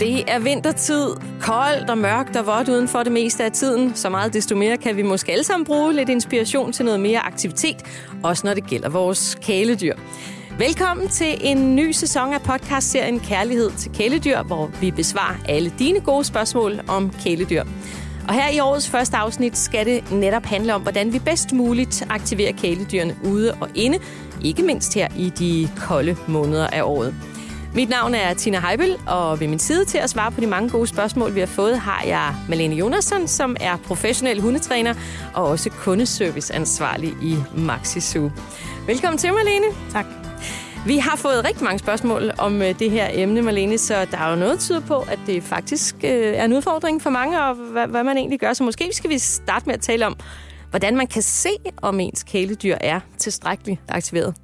Det er vintertid, koldt og mørkt og vådt uden for det meste af tiden. Så meget desto mere kan vi måske alle sammen bruge lidt inspiration til noget mere aktivitet, også når det gælder vores kæledyr. Velkommen til en ny sæson af podcastserien Kærlighed til kæledyr, hvor vi besvarer alle dine gode spørgsmål om kæledyr. Og her i årets første afsnit skal det netop handle om, hvordan vi bedst muligt aktiverer kæledyrene ude og inde, ikke mindst her i de kolde måneder af året. Mit navn er Tina Heibel, og ved min side til at svare på de mange gode spørgsmål, vi har fået, har jeg Malene Jonasson, som er professionel hundetræner og også kundeserviceansvarlig i Maxi Zoo. Velkommen til, Malene. Tak. Vi har fået rigtig mange spørgsmål om øh, det her emne, Malene, så der er jo noget, der tyder på, at det faktisk øh, er en udfordring for mange, og hvad, hvad man egentlig gør. Så måske skal vi starte med at tale om, hvordan man kan se, om ens kæledyr er tilstrækkeligt aktiveret.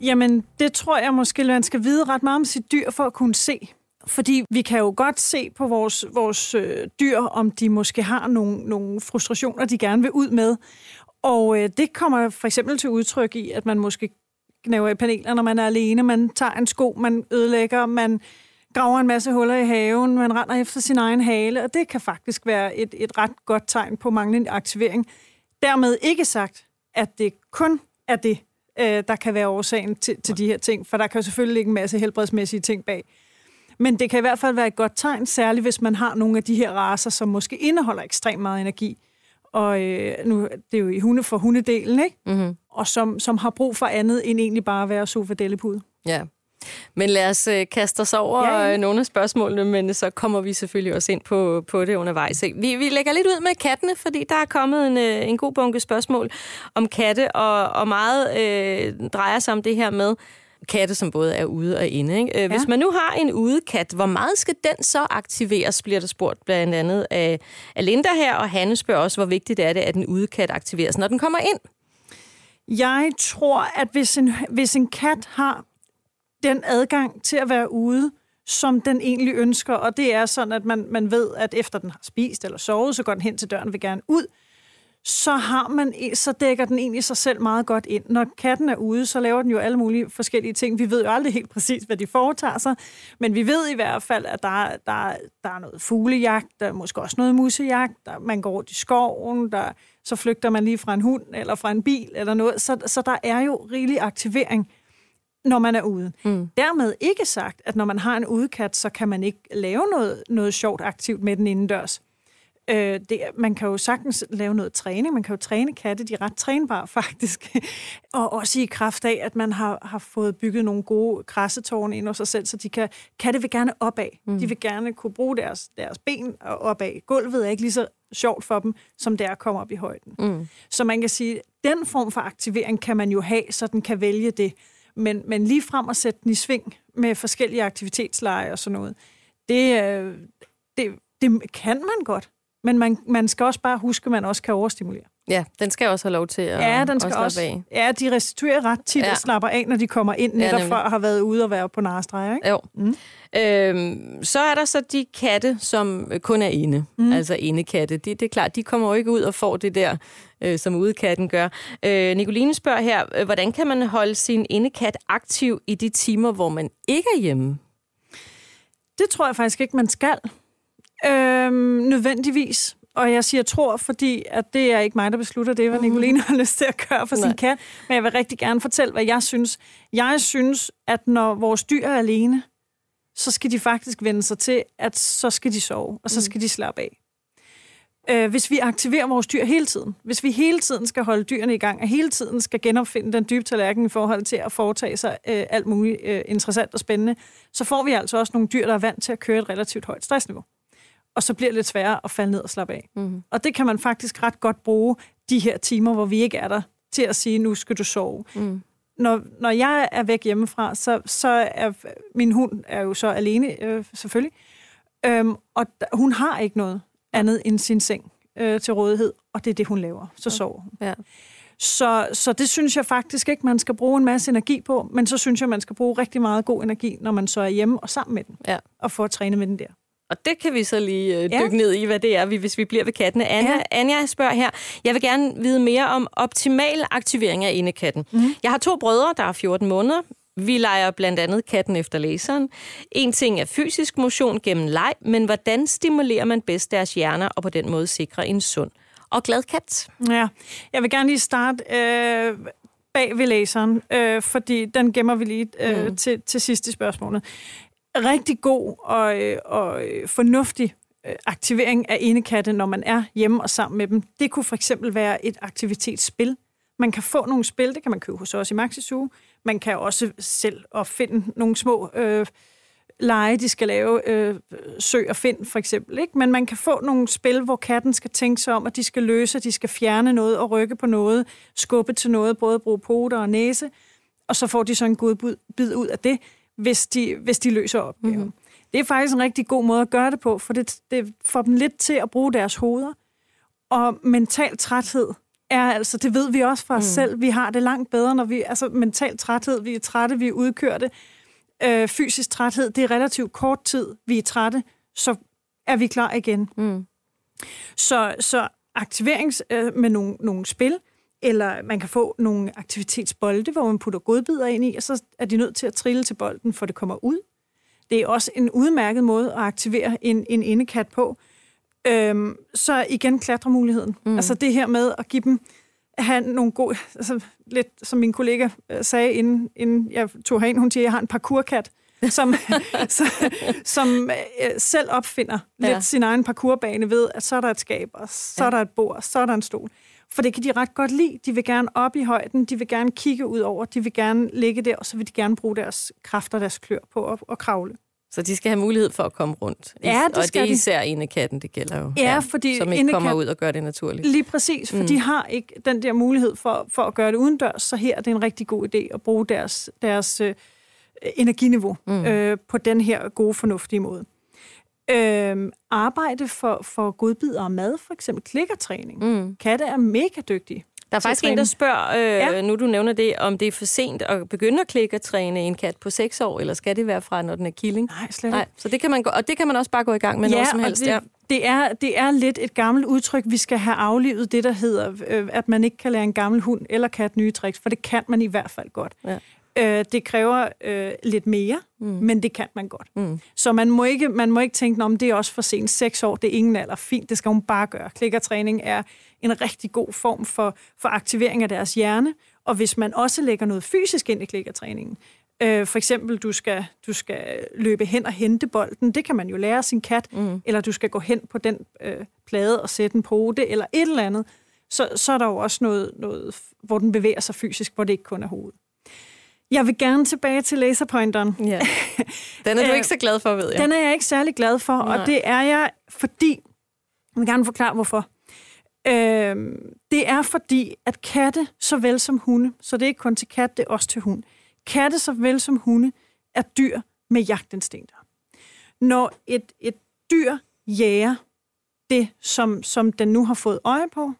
Jamen, det tror jeg måske, man skal vide ret meget om sit dyr for at kunne se. Fordi vi kan jo godt se på vores, vores øh, dyr, om de måske har nogle, nogle frustrationer, de gerne vil ud med. Og øh, det kommer for eksempel til udtryk i, at man måske knæver i paneler, når man er alene. Man tager en sko, man ødelægger, man graver en masse huller i haven, man render efter sin egen hale, og det kan faktisk være et, et ret godt tegn på manglende aktivering. Dermed ikke sagt, at det kun er det, øh, der kan være årsagen til, til de her ting, for der kan jo selvfølgelig ligge en masse helbredsmæssige ting bag. Men det kan i hvert fald være et godt tegn, særligt hvis man har nogle af de her raser, som måske indeholder ekstremt meget energi. Og øh, nu det er jo i hunde for hundedelen, ikke? Mm-hmm. Og som, som har brug for andet end egentlig bare at være sofadellepude. Ja. Men lad os øh, kaste os over ja, ja. nogle af spørgsmålene, men så kommer vi selvfølgelig også ind på, på det undervejs. Vi, vi lægger lidt ud med kattene, fordi der er kommet en, øh, en god bunke spørgsmål om katte, og, og meget øh, drejer sig om det her med katte, som både er ude og inde. Ikke? Ja. Hvis man nu har en udekat, hvor meget skal den så aktiveres, bliver der spurgt blandt andet af, af Linda her, og Hanne spørger også, hvor vigtigt er det, at en udekat aktiveres, når den kommer ind? Jeg tror, at hvis en, hvis en kat har den adgang til at være ude, som den egentlig ønsker, og det er sådan, at man, man ved, at efter den har spist eller sovet, så går den hen til døren og vil gerne ud, så har man e, så dækker den egentlig sig selv meget godt ind. Når katten er ude, så laver den jo alle mulige forskellige ting. Vi ved jo aldrig helt præcis, hvad de foretager sig, men vi ved i hvert fald, at der, der, der er noget fuglejagt, der er måske også noget musejagt, der, man går rundt i skoven, der, så flygter man lige fra en hund eller fra en bil eller noget. Så, så der er jo rigelig aktivering når man er ude. Mm. Dermed ikke sagt, at når man har en udekat, så kan man ikke lave noget, noget sjovt aktivt med den indendørs. Øh, det, man kan jo sagtens lave noget træning. Man kan jo træne katte, de er ret trænbare faktisk. og også i kraft af, at man har, har fået bygget nogle gode krassetårne ind hos sig selv, så de kan, katte vil gerne opad. Mm. De vil gerne kunne bruge deres, deres ben opad. Gulvet er ikke lige så sjovt for dem, som det er at komme op i højden. Mm. Så man kan sige, den form for aktivering kan man jo have, så den kan vælge det. Men, men lige frem at sætte den i sving med forskellige aktivitetsleje og sådan noget, det, øh, det, det kan man godt. Men man, man skal også bare huske, at man også kan overstimulere. Ja, den skal også have lov til at, ja, den skal at også, af. Ja, de restituerer ret tit ja. og slapper af, når de kommer ind, netop ja, for at have været ude og være på narestreger. Ikke? Jo. Mm. Øhm, så er der så de katte, som kun er inde. Mm. Altså indekatte. Det, det er klart, de kommer jo ikke ud og får det der, øh, som udekatten gør. Øh, Nicoline spørger her, øh, hvordan kan man holde sin indekat aktiv i de timer, hvor man ikke er hjemme? Det tror jeg faktisk ikke, man skal. Øhm, nødvendigvis. Og jeg siger tror, fordi at det er ikke mig, der beslutter det, hvad mhm. Nicoline har lyst til at gøre for Nej. sin kat. Men jeg vil rigtig gerne fortælle, hvad jeg synes. Jeg synes, at når vores dyr er alene, så skal de faktisk vende sig til, at så skal de sove, og så mm. skal de slappe af. Øh, hvis vi aktiverer vores dyr hele tiden, hvis vi hele tiden skal holde dyrene i gang, og hele tiden skal genopfinde den dybe tallerken i forhold til at foretage sig øh, alt muligt øh, interessant og spændende, så får vi altså også nogle dyr, der er vant til at køre et relativt højt stressniveau og så bliver det lidt sværere at falde ned og slappe af. Mm. Og det kan man faktisk ret godt bruge de her timer, hvor vi ikke er der, til at sige, nu skal du sove. Mm. Når, når jeg er væk hjemmefra, så, så er min hund er jo så alene, øh, selvfølgelig, øhm, og hun har ikke noget andet end sin seng øh, til rådighed, og det er det, hun laver. Så sover hun. Ja. Så, så det synes jeg faktisk ikke, man skal bruge en masse energi på, men så synes jeg, man skal bruge rigtig meget god energi, når man så er hjemme og sammen med den, ja. og får at træne med den der. Og det kan vi så lige øh, dykke ja. ned i, hvad det er, hvis vi bliver ved kattene. Anja, ja. Anja spørger her, jeg vil gerne vide mere om optimal aktivering af indekatten. Mm. Jeg har to brødre, der er 14 måneder. Vi leger blandt andet katten efter læseren. En ting er fysisk motion gennem leg, men hvordan stimulerer man bedst deres hjerner og på den måde sikrer en sund og glad kat? Ja, jeg vil gerne lige starte øh, bag ved læseren, øh, fordi den gemmer vi lige øh, mm. til, til sidst i spørgsmålet. Rigtig god og, øh, og øh, fornuftig øh, aktivering af enekatte, når man er hjemme og sammen med dem. Det kunne for eksempel være et aktivitetsspil. Man kan få nogle spil, det kan man købe hos os i Maxisuge. Man kan også selv opfinde nogle små øh, lege, de skal lave, øh, søg og find for eksempel. Ikke? Men man kan få nogle spil, hvor katten skal tænke sig om, at de skal løse, de skal fjerne noget og rykke på noget, skubbe til noget, både bruge poter og næse, og så får de så en god bid ud af det, hvis de, hvis de løser opgaven. Mm-hmm. Det er faktisk en rigtig god måde at gøre det på, for det, det får dem lidt til at bruge deres hoveder. Og mental træthed er altså, det ved vi også fra os mm. selv, vi har det langt bedre, når vi, altså mental træthed, vi er trætte, vi er udkørte, øh, fysisk træthed, det er relativt kort tid, vi er trætte, så er vi klar igen. Mm. Så, så aktivering øh, med nogle, nogle spil, eller man kan få nogle aktivitetsbolde, hvor man putter godbidder ind i, og så er de nødt til at trille til bolden, for det kommer ud. Det er også en udmærket måde at aktivere en, en indekat på. Øhm, så igen klatremuligheden. Mm. Altså det her med at give dem have nogle gode, altså lidt som min kollega øh, sagde, inden, inden jeg tog herind, hun siger, at jeg har en parkourkat, som, som øh, selv opfinder ja. lidt sin egen parkourbane ved, at så er der et skab, og så ja. er der et bord, så er der en stol. For det kan de ret godt lide. De vil gerne op i højden, de vil gerne kigge ud over, de vil gerne ligge der, og så vil de gerne bruge deres kræfter, deres klør på at, at kravle. Så de skal have mulighed for at komme rundt. Ja, det og skal det er især inde katten, det gælder jo. Ja, fordi som ikke kommer ud og gør det naturligt. Lige præcis, for mm. de har ikke den der mulighed for, for at gøre det udendørs, så her er det en rigtig god idé at bruge deres, deres øh, energiniveau mm. øh, på den her gode, fornuftige måde. Øh, arbejde for, for godbidder og mad, for eksempel klikkertræning. Mm. Katte er mega dygtige. Der er faktisk en, der spørger, øh, ja. nu du nævner det, om det er for sent at begynde at klikke og træne en kat på 6 år, eller skal det være fra, når den er killing? Nej, slet ikke. Nej, så det kan man gå, og det kan man også bare gå i gang med ja, noget som helst. Det, ja, det er, det er lidt et gammelt udtryk, vi skal have aflivet det, der hedder, øh, at man ikke kan lære en gammel hund eller kat nye tricks, for det kan man i hvert fald godt. Ja. Øh, det kræver øh, lidt mere, mm. men det kan man godt. Mm. Så man må ikke, man må ikke tænke, om det er også for sent. Seks år, det er ingen alder. Fint, det skal hun bare gøre. Klikkertræning er en rigtig god form for, for aktivering af deres hjerne. Og hvis man også lægger noget fysisk ind i klikkertræningen, øh, for eksempel du skal, du skal løbe hen og hente bolden, det kan man jo lære sin kat, mm. eller du skal gå hen på den øh, plade og sætte en pote, eller et eller andet, så, så er der jo også noget, noget, hvor den bevæger sig fysisk, hvor det ikke kun er hovedet. Jeg vil gerne tilbage til laserpointeren. Ja. Den er du ikke så glad for, ved jeg. Den er jeg ikke særlig glad for, Nej. og det er jeg, fordi... Jeg vil gerne forklare, hvorfor. Øh, det er fordi, at katte, såvel som hunde, så det er ikke kun til kat, det er også til hund. Katte, såvel som hunde, er dyr med jagtinstinkter. Når et, et dyr jager det, som, som den nu har fået øje på,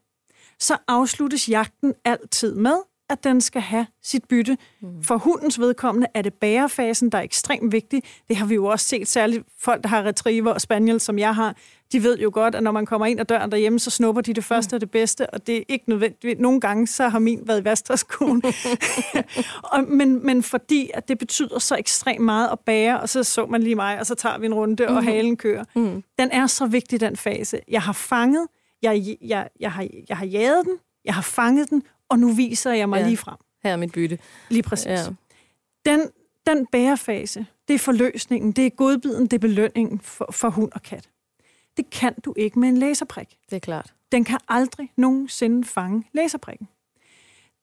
så afsluttes jagten altid med, at den skal have sit bytte. Mm. For hundens vedkommende er det bærefasen, der er ekstremt vigtig. Det har vi jo også set, særligt folk, der har retriever og spaniel, som jeg har. De ved jo godt, at når man kommer ind ad døren derhjemme, så snupper de det første mm. og det bedste, og det er ikke nødvendigt. Nogle gange, så har min været i vasterskoen. men, men fordi, at det betyder så ekstremt meget at bære, og så så man lige mig, og så tager vi en runde, og mm. halen kører. Mm. Den er så vigtig, den fase. Jeg har fanget, jeg, jeg, jeg, har, jeg har jaget den, jeg har fanget den, og nu viser jeg mig ja. lige frem. Her er mit bytte. Lige præcis. Ja. Den, den bærefase, det er forløsningen, det er godbiden, det er belønningen for, for hund og kat. Det kan du ikke med en laserprik. Det er klart. Den kan aldrig nogensinde fange laserprikken.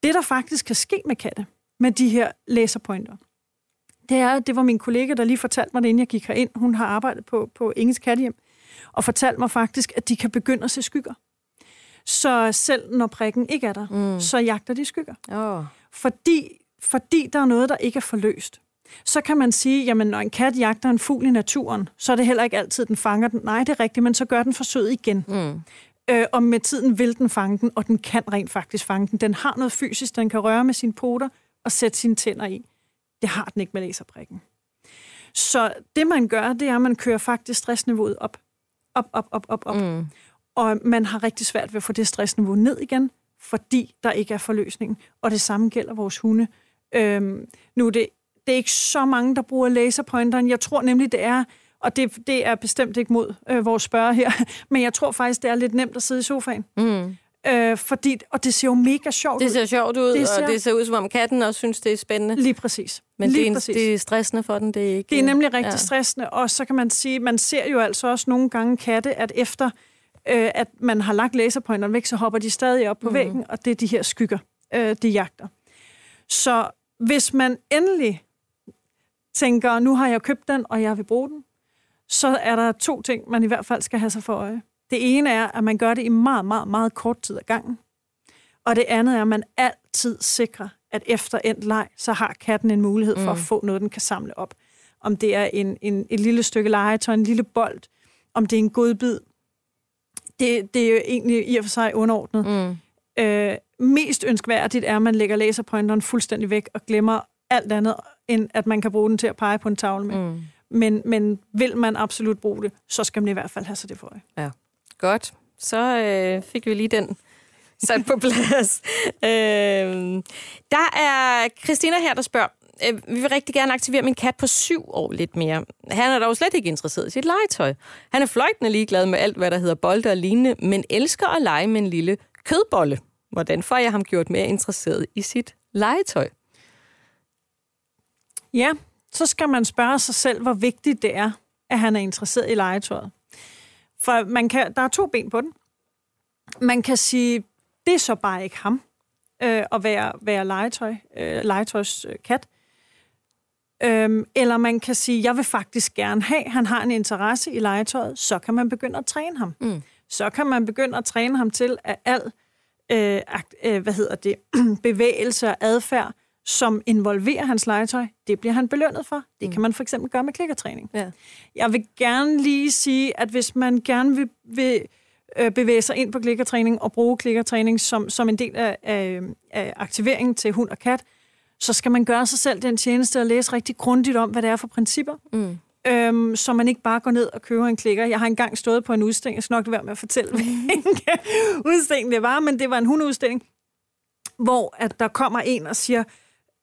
Det, der faktisk kan ske med katte, med de her laserpointer, det er, det var min kollega, der lige fortalte mig det, inden jeg gik herind. Hun har arbejdet på, på Ingens Kattehjem, og fortalte mig faktisk, at de kan begynde at se skygger. Så selv når prikken ikke er der, mm. så jagter de skygger. Oh. Fordi, fordi der er noget, der ikke er forløst. Så kan man sige, jamen når en kat jagter en fugl i naturen, så er det heller ikke altid, den fanger den. Nej, det er rigtigt, men så gør den forsøget igen. Mm. Øh, og med tiden vil den fange den, og den kan rent faktisk fange den. Den har noget fysisk, den kan røre med sine poter og sætte sine tænder i. Det har den ikke med laserprikken. Så det man gør, det er, at man kører faktisk stressniveauet op. Op, op, op, op, op. Mm. Og man har rigtig svært ved at få det stressniveau ned igen, fordi der ikke er forløsning. Og det samme gælder vores hunde. Øhm, nu er det det er ikke så mange, der bruger laserpointeren. Jeg tror nemlig, det er, og det, det er bestemt ikke mod øh, vores spørger her, men jeg tror faktisk, det er lidt nemt at sidde i sofaen. Mm. Øh, fordi, og det ser jo mega sjovt Det ud. ser sjovt ud, Det det ser- og det ser ud, som om katten også synes, det er spændende. Lige præcis. Men Lige det er, præcis. det er stressende for den, det er ikke... Det er nemlig rigtig ja. stressende, og så kan man sige, man ser jo altså også nogle gange katte, at efter øh, at man har lagt laserpointeren væk, så hopper de stadig op på mm. væggen, og det er de her skygger, øh, de jagter. Så hvis man endelig tænker, nu har jeg købt den, og jeg vil bruge den, så er der to ting, man i hvert fald skal have sig for øje. Det ene er, at man gør det i meget, meget, meget kort tid ad gangen. Og det andet er, at man altid sikrer, at efter endt leg, så har katten en mulighed for mm. at få noget, den kan samle op. Om det er en, en, et lille stykke legetøj, en lille bold, om det er en godbid. Det, det er jo egentlig i og for sig underordnet. Mm. Øh, mest ønskværdigt er, at man lægger laserpointeren fuldstændig væk og glemmer alt andet, end at man kan bruge den til at pege på en tavle med. Mm. Men, men vil man absolut bruge det, så skal man i hvert fald have sig det for øje. Godt. Så øh, fik vi lige den sat på plads. øh, der er Christina her, der spørger, øh, vi vil rigtig gerne aktivere min kat på syv år lidt mere. Han er dog slet ikke interesseret i sit legetøj. Han er fløjtende ligeglad med alt, hvad der hedder bolde og lignende, men elsker at lege med en lille kødbolle. Hvordan får jeg ham gjort mere interesseret i sit legetøj? Ja, så skal man spørge sig selv, hvor vigtigt det er, at han er interesseret i legetøjet. For man kan, der er to ben på den. Man kan sige, det er så bare ikke ham øh, at være, være legetøj, øh, legetøjskat. Øhm, eller man kan sige, jeg vil faktisk gerne have, han har en interesse i legetøjet, så kan man begynde at træne ham. Mm. Så kan man begynde at træne ham til, at al øh, øh, hvad hedder det, bevægelse og adfærd, som involverer hans legetøj, det bliver han belønnet for. Det Mm. kan man for eksempel gøre med klikkertræning. Ja. Jeg vil gerne lige sige, at hvis man gerne vil, vil øh, bevæge sig ind på klikkertræning og bruge klikkertræning som, som en del af, af, af aktiveringen til hund og kat, så skal man gøre sig selv den tjeneste at læse rigtig grundigt om, hvad det er for principper, Mm. øhm, så man ikke bare går ned og køber en klikker. Jeg har engang stået på en udstilling, jeg skal nok være med at fortælle, hvilken udstilling det var, men det var en hundeudstilling, hvor at der kommer en og siger,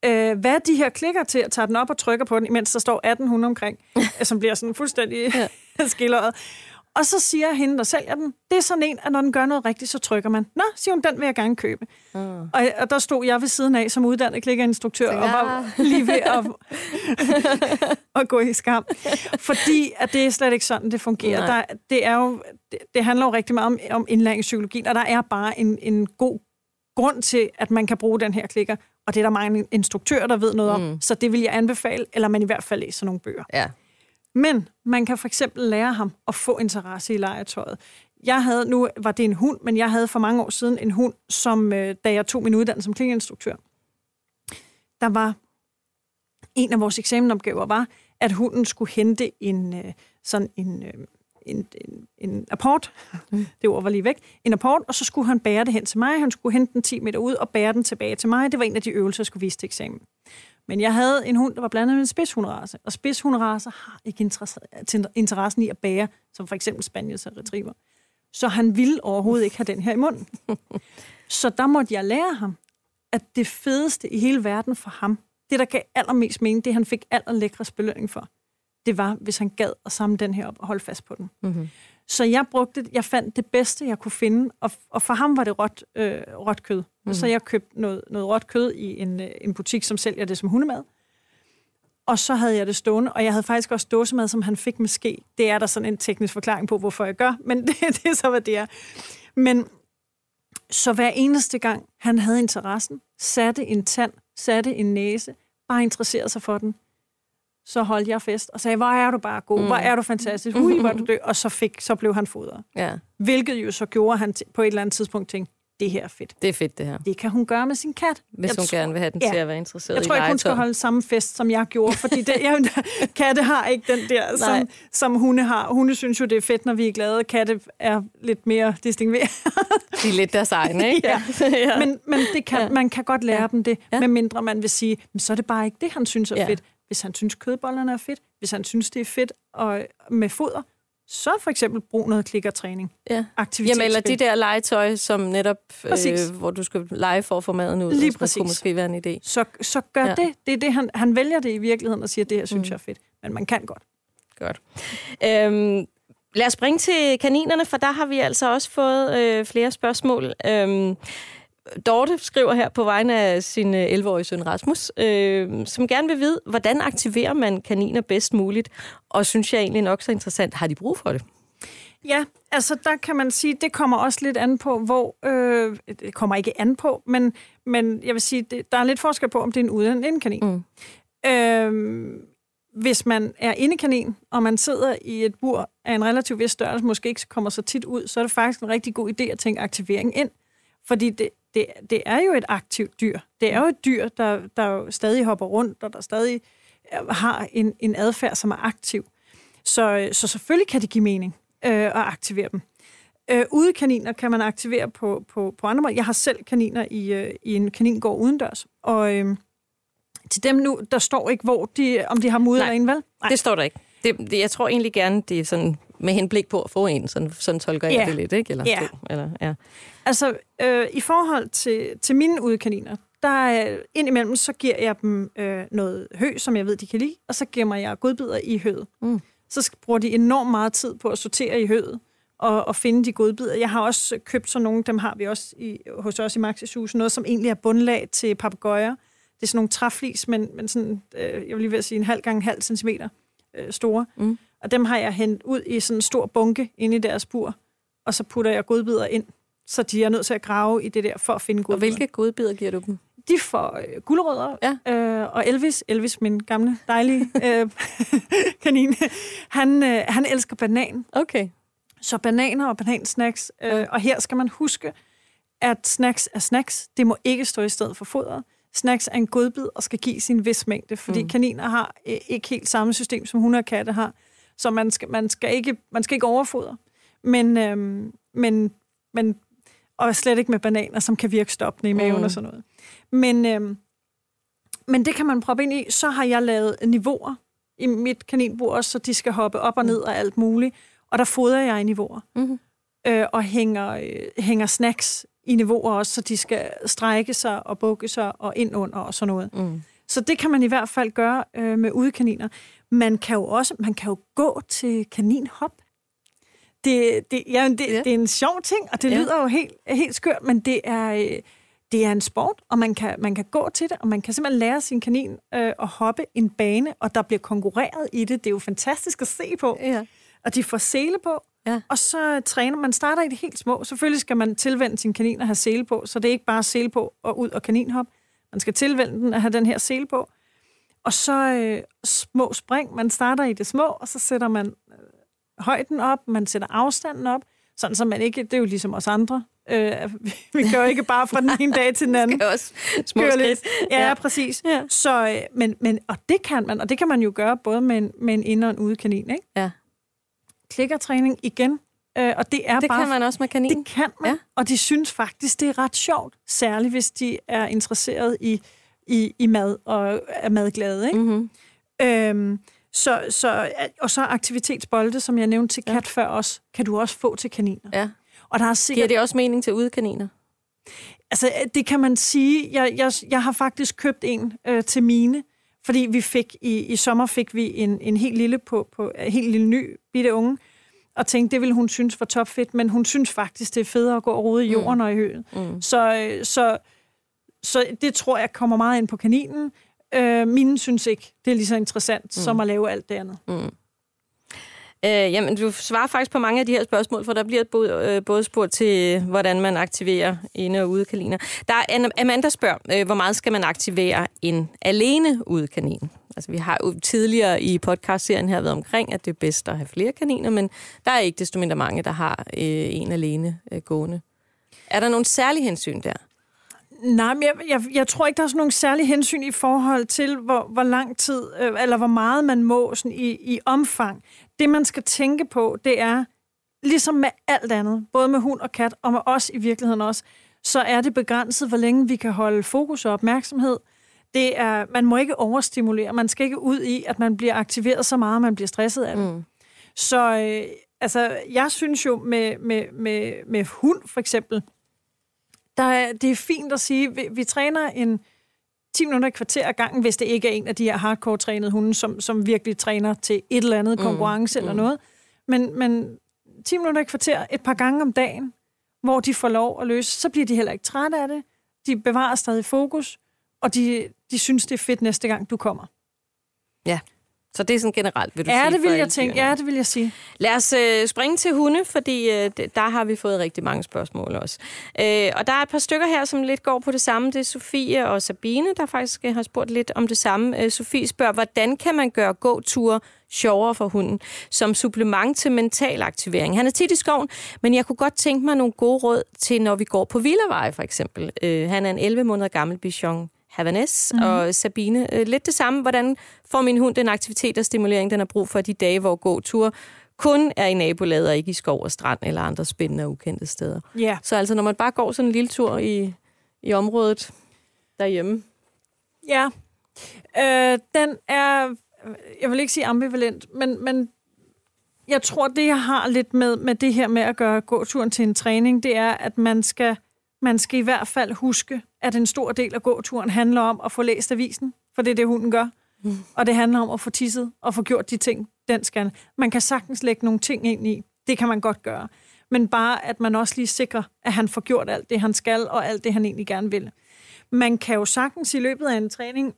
øh, hvad er de her klikker til, at tage den op og trykker på den, imens der står 1800 omkring, som bliver sådan fuldstændig ja. skilleret. Og så siger hende, der sælger den, det er sådan en, at når den gør noget rigtigt, så trykker man. Nå, siger hun, den vil jeg gerne købe. Mm. Og, og der stod jeg ved siden af som uddannet klikkerinstruktør, og var Ja. lige ved at, at gå i skam. Fordi at det er slet ikke sådan, det fungerer. Nej. Der, det, er jo, det, det handler jo rigtig meget om, om indlæringspsykologi, og der er bare en, en god grund til, at man kan bruge den her klikker, og det er der mange instruktører, der ved noget om, Mm. så det vil jeg anbefale, eller man i hvert fald læser nogle bøger. Ja. Men man kan for eksempel lære ham at få interesse i legetøjet. Jeg havde, nu var det en hund, men jeg havde for mange år siden en hund, som øh, da jeg tog min uddannelse som klininstruktør, der var en af vores eksamenopgaver var, at hunden skulle hente en øh, sådan en, øh, en, en, en apport, det ord var lige væk, en apport, og så skulle han bære det hen til mig. Han skulle hente den 10 meter ud og bære den tilbage til mig. Det var en af de øvelser, jeg skulle vise til eksamen. Men jeg havde en hund, der var blandet med en spidshundrace, og spidshundracer har ikke interesse, interessen i at bære, som for eksempel spaniels og retriever. Så han ville overhovedet ikke have den her i munden. Så der måtte jeg lære ham, at det fedeste i hele verden for ham, det der gav allermest mening, det han fik allerlækrest belønning for, det var, hvis han gad at samle den her op og holde fast på den. Mm-hmm. Så jeg brugte, jeg fandt det bedste, jeg kunne finde, og, og for ham var det råt, øh, råt kød. Mm. Så jeg købte noget, noget råt kød i en, øh, en butik, som sælger det som hundemad. Og så havde jeg det stående, og jeg havde faktisk også dåsemad, som han fik med ske. Det er der sådan en teknisk forklaring på, hvorfor jeg gør, men det, det er så, hvad det er. Men så hver eneste gang, han havde interessen, satte en tand, satte en næse, bare interesserede sig for den, så holdt jeg fest og sagde, hvor er du bare god, mm. hvor er du fantastisk, ui, hvor er du død, og så, fik, så blev han fodret. Ja, Hvilket jo så gjorde han på et eller andet tidspunkt tænkte, det her er fedt. det er fedt, det her. Det kan hun gøre med sin kat. Hvis jeg hun tror, gerne vil have den ja. til at være interesseret Jeg tror ikke, hun skal holde samme fest, som jeg gjorde, fordi det, jeg, katte har ikke den der, Nej. som, som hunde har. Hunde synes jo, det er fedt, når vi er glade. Katte er lidt mere distingueret. De er lidt deres egne, ikke? Ja. ja. Men, men det kan, Ja. man kan godt lære Ja. dem det, Ja. medmindre man vil sige, men så er det bare ikke det, han synes er Ja. fedt. Hvis han synes, kødbollerne er fedt, hvis han synes, det er fedt og, med foder, så for eksempel brug noget klikkertræning. Ja. Jamen, eller de der legetøj, som netop, øh, hvor du skal lege for at få maden ud. Lige præcis. Det kunne måske være en idé. Så, så gør ja. det. Det er det, han, han vælger det i virkeligheden og siger, det her synes Mm. jeg er fedt. Men man kan godt. Godt. Øhm, lad os springe til kaninerne, for der har vi altså også fået øh, flere spørgsmål. Øhm, Dorte skriver her på vegne af sin øh, 11-årige søn Rasmus, øh, som gerne vil vide, hvordan aktiverer man kaniner bedst muligt? Og synes jeg egentlig nok så interessant, har de brug for det? Ja, altså der kan man sige, det kommer også lidt an på, hvor... Øh, det kommer ikke an på, men, men jeg vil sige, det, der er lidt forskel på, om det er en ude- eller en indekanin. Mm. Øh, hvis man er indekanin, og man sidder i et bur af en relativt vis størrelse, måske ikke kommer så tit ud, så er det faktisk en rigtig god idé at tænke aktivering ind. Fordi det, det, det er jo et aktivt dyr. Det er jo et dyr, der, der jo stadig hopper rundt, og der stadig øh, har en, en adfærd, som er aktiv. Så, så selvfølgelig kan det give mening øh, at aktivere dem. Øh, udekaniner kan man aktivere på, på, på andre måder. Jeg har selv kaniner i, øh, i en kaningård udendørs, og øh, til dem nu, der står ikke, hvor de, om de har mudder Nej. derinde, vel? Nej. Det står der ikke. Det, det, jeg tror egentlig gerne, det er sådan med henblik på at få en. Sådan, sådan tolker jeg Ja. det lidt, ikke? Eller, Ja. to, eller, ja. Altså, øh, i forhold til, til mine udekaniner, der øh, indimellem, så giver jeg dem øh, noget hø, som jeg ved, de kan lide, og så gemmer jeg godbidder i høet. Mm. Så bruger de enormt meget tid på at sortere i høet og, og finde de godbidder. Jeg har også købt sådan nogle, dem har vi også i, hos os i Maxis hus, noget som egentlig er bundlag til papegøjer. Det er sådan nogle træflis, men, men sådan, øh, jeg vil lige ved at sige en halv gange en halv centimeter øh, store. Mm. Og dem har jeg hentet ud i sådan en stor bunke inde i deres bur, og så putter jeg godbidder ind, så de er nødt til at grave i det der for at finde Og godbidder. hvilke godbidder giver du dem? De får øh, guldrødder, Ja. øh, og Elvis, Elvis, min gamle, dejlige øh, kanin, han, øh, han elsker banan. Okay. Så bananer og banansnacks. Øh, og her skal man huske, at snacks er snacks. Det må ikke stå i stedet for fodret. Snacks er en godbid og skal give sin vis mængde, fordi mm. kaniner har øh, ikke helt samme system, som hunde og katte har. Så man skal, man skal, ikke, man skal ikke overfodre. Men, øhm, men, men, og slet ikke med bananer, som kan virke stoppende i maven Mm. mm. og sådan noget. Men, øhm, men det kan man proppe ind i. Så har jeg lavet niveauer i mit kaninbur også, så de skal hoppe op og ned og alt muligt. Og der fodrer jeg i niveauer. Mm-hmm. Øh, og hænger, øh, hænger snacks i niveauer også, så de skal strække sig og bukke sig og ind under og sådan noget. Mm. Så det kan man i hvert fald gøre øh, med udekaniner. Man kan jo også man kan jo gå til kaninhop. Det, det, ja, det, Ja. det er en sjov ting, og det Ja. lyder jo helt, helt skørt, men det er, øh, det er en sport, og man kan, man kan gå til det, og man kan simpelthen lære sin kanin øh, at hoppe en bane, og der bliver konkurreret i det. Det er jo fantastisk at se på. Ja. Og de får sele på, Ja. og så træner man. starter i det helt små. Selvfølgelig skal man tilvende sin kanin at have sele på, så det er ikke bare sele på og ud og kaninhop. Man skal tilvende den at have den her sele på. Og så øh, små spring. Man starter i det små, og så sætter man øh, højden op, man sætter afstanden op, sådan så man ikke, det er jo ligesom os andre, øh, vi, gør jo ikke bare fra den ene dag til den anden. Det er også små lidt. Ja, Ja. præcis. Ja. Så, øh, men, men, og det kan man, og det kan man jo gøre både med en, med en inde- og en udekanin, ikke? Ja. Klikkertræning igen, øh, og det er Det bare... kan man også med kanin. Det kan man, Ja. og de synes faktisk, det er ret sjovt, særligt hvis de er interesseret i, i, i mad og er madglade. Ikke? Mm-hmm. Øhm, så, så, og så aktivitetsbolde, som jeg nævnte til kat ja. før også, kan du også få til kaniner. Ja. Og der er Giver sikkert, det også mening til udekaniner? altså, det kan man sige. Jeg, jeg, jeg har faktisk købt en øh, til mine, fordi vi fik i, i sommer fik vi en, en helt lille på, på en helt lille ny bitte unge, og tænkte, det ville hun synes var topfedt, men hun synes faktisk, det er federe at gå og rode i jorden mm. og i høen. Mm. Så, øh, så, så det tror jeg kommer meget ind på kaninen. Øh, mine synes ikke, det er lige så interessant mm. som at lave alt det andet. Mm. Øh, jamen, du svarer faktisk på mange af de her spørgsmål, for der bliver både, øh, både spurgt til, hvordan man aktiverer inde- og udekaniner. Der er Amanda spørger, øh, hvor meget skal man aktivere en alene udekanin? Altså, vi har jo tidligere i podcastserien her været omkring, at det er bedst at have flere kaniner, men der er ikke desto mindre mange, der har øh, en alene øh, gående. Er der nogle særlige hensyn der? Nej, men jeg, jeg, jeg tror ikke, der er sådan nogle særlige hensyn i forhold til, hvor, hvor lang tid, øh, eller hvor meget man må sådan i, i omfang. Det, man skal tænke på, det er, ligesom med alt andet, både med hund og kat, og med os i virkeligheden også, så er det begrænset, hvor længe vi kan holde fokus og opmærksomhed. Det er, man må ikke overstimulere. Man skal ikke ud i, at man bliver aktiveret så meget, at man bliver stresset af det. Mm. Så, øh, altså, jeg synes jo med, med, med, med hund for eksempel, der er, det er fint at sige, vi, vi træner en 10 minutter i kvarter ad gangen, hvis det ikke er en af de her hardcore-trænede hunde, som, som virkelig træner til et eller andet konkurrence mm, eller noget. Men, men 10 minutter i kvarter et par gange om dagen, hvor de får lov at løse, så bliver de heller ikke trætte af det. De bevarer stadig fokus, og de, de synes, det er fedt næste gang, du kommer. Ja. Så det er sådan generelt, vil du ja, sige? det vil jeg tænke. dyrene. Ja, det vil jeg sige. Lad os øh, springe til hunde, fordi øh, der har vi fået rigtig mange spørgsmål også. Øh, og der er et par stykker her, som lidt går på det samme. Det er Sofie og Sabine, der faktisk øh, har spurgt lidt om det samme. Øh, Sofie spørger, hvordan kan man gøre gåture sjovere for hunden, som supplement til mental aktivering? Han er tit i skoven, men jeg kunne godt tænke mig nogle gode råd til, når vi går på Villaveje for eksempel. Øh, han er en 11 måneder gammel bichon Havanese, mm. og Sabine, øh, lidt det samme. Hvordan får min hund den aktivitet og stimulering, den har brug for de dage, hvor gåtur kun er i nabolaget og ikke i skov og strand eller andre spændende og ukendte steder. Ja. Så altså, når man bare går sådan en lille tur i, i området derhjemme. Ja. Øh, den er, jeg vil ikke sige ambivalent, men, men jeg tror, det jeg har lidt med, med det her med at gøre gåturen til en træning, det er, at man skal, man skal i hvert fald huske, at en stor del af gåturen handler om at få læst avisen, for det er det, hunden gør. Mm. Og det handler om at få tisset og få gjort de ting, den skal. Man kan sagtens lægge nogle ting ind i. Det kan man godt gøre. Men bare, at man også lige sikrer, at han får gjort alt det, han skal, og alt det, han egentlig gerne vil. Man kan jo sagtens i løbet af en træning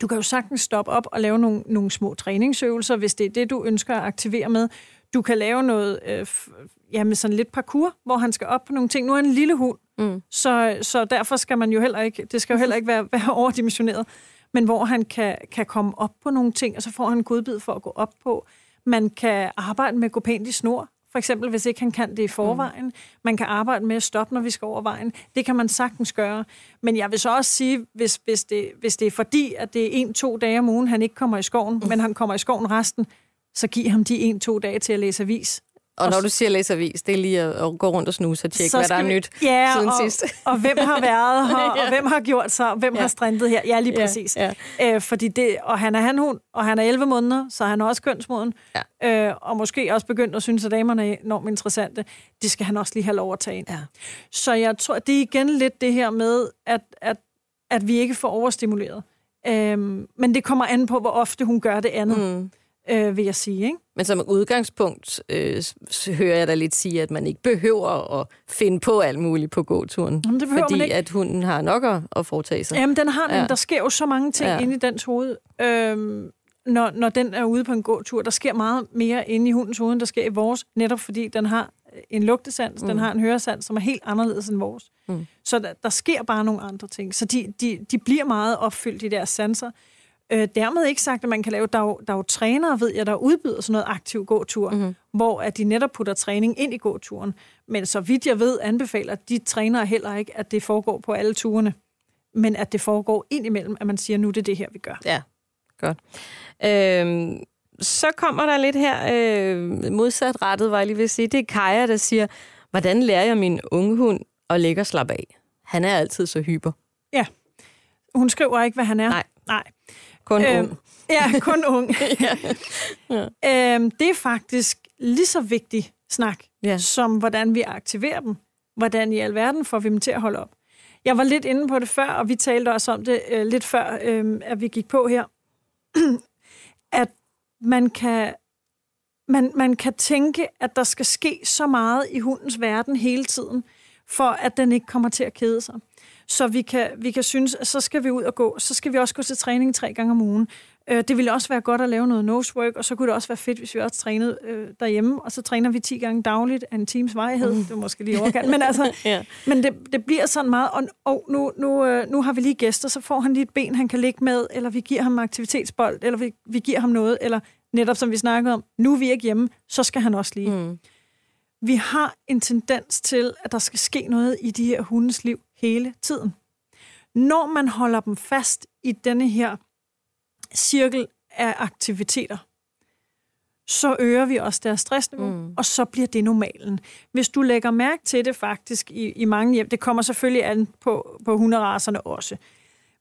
du kan jo sagtens stoppe op og lave nogle, nogle små træningsøvelser, hvis det er det, du ønsker at aktivere med. Du kan lave noget, øh, f- ja, med sådan lidt parkour, hvor han skal op på nogle ting. Nu er han en lille hund, mm. så, så derfor skal man jo heller ikke, det skal jo heller ikke være, være overdimensioneret, men hvor han kan, kan komme op på nogle ting, og så får han en godbid for at gå op på. Man kan arbejde med at gå pænt i snor, for eksempel, hvis ikke han kan det i forvejen. Mm. Man kan arbejde med at stoppe, når vi skal over vejen. Det kan man sagtens gøre. Men jeg vil så også sige, hvis, hvis, det, hvis det er fordi, at det er en-to dage om ugen, han ikke kommer i skoven, mm. men han kommer i skoven resten, så giv ham de en-to dage til at læse avis. Og når du siger læservis, det er lige at, at gå rundt og snuse og tjekke, Så hvad der er vi- nyt ja, siden og, sidst. og hvem har været her, og Ja. hvem har gjort så, og hvem Ja. har strindet her. Ja, lige Ja, præcis. ja. Øh, fordi det, og han er hanhund, og han er 11 måneder, så han er også kønsmoden. Ja. Øh, og måske også begyndt at synes, at damerne er enormt interessante. Det skal han også lige have lov at tage ind. Ja. Så jeg tror, det er igen lidt det her med, at, at, at vi ikke får overstimuleret. Øhm, men det kommer an på, hvor ofte hun gør det andet, mm. Øh, vil jeg sige. Ikke? Men som udgangspunkt øh, hører jeg da lidt sige, at man ikke behøver at finde på alt muligt på gåturen. Jamen, det fordi man ikke. at hunden har nok at, at foretage sig. Jamen, den har, Ja. ja. der sker jo så mange ting Ja. inde i dens hoved. Øhm, når, når den er ude på en gåtur, der sker meget mere inde i hundens hoved, end der sker i vores, netop fordi den har en lugtesans, mm. den har en høresans, som er helt anderledes end vores. Mm. Så der, der sker bare nogle andre ting. Så de, de, de bliver meget opfyldt i deres sanser. Øh, dermed ikke sagt, at man kan lave, der er, jo, der er jo trænere, ved jeg, der udbyder sådan noget aktiv gåtur, mm-hmm. hvor at de netop putter træning ind i gåturen. Men så vidt jeg ved, anbefaler de trænere heller ikke, at det foregår på alle turene, men at det foregår ind imellem, at man siger, nu er det det her, vi gør. Ja, godt. Øhm, så kommer der lidt her, øh, modsat rettet, var jeg lige at sige. Det er Kaja, der siger, hvordan lærer jeg min unge hund at lægge og slappe af? Han er altid så hyper. Ja. Hun skriver ikke, hvad han er. Nej. Nej. Kun Øhm, ung. Ja, kun ung. øhm, det er faktisk lige så vigtig snak, Ja. som hvordan vi aktiverer dem. Hvordan i alverden får vi dem til at holde op. Jeg var lidt inde på det før, og vi talte også om det øh, lidt før, øh, at vi gik på her, at man kan, man, man kan tænke, at der skal ske så meget i hundens verden hele tiden, for at den ikke kommer til at kede sig. Så vi kan, vi kan synes, at så skal vi ud og gå. Så skal vi også gå til træning tre gange om ugen. Øh, det ville også være godt at lave noget nosework, og så kunne det også være fedt, hvis vi også trænede øh, derhjemme, og så træner vi 10 gange dagligt af en times vejhed. Mm. Det er måske lige overkant. Men, altså, Ja. men det, det bliver sådan meget, og, og nu, nu, øh, nu har vi lige gæster, så får han lige et ben, han kan ligge med, eller vi giver ham aktivitetsbold, eller vi, vi giver ham noget, eller netop som vi snakkede om, nu er vi ikke hjemme, så skal han også lige. Mm. Vi har en tendens til, at der skal ske noget i de her hundes liv hele tiden. Når man holder dem fast i denne her cirkel af aktiviteter, så øger vi også deres stressniveau, mm. og så bliver det normalen. Hvis du lægger mærke til det faktisk i, i mange hjem, det kommer selvfølgelig an på, på hunderaserne også,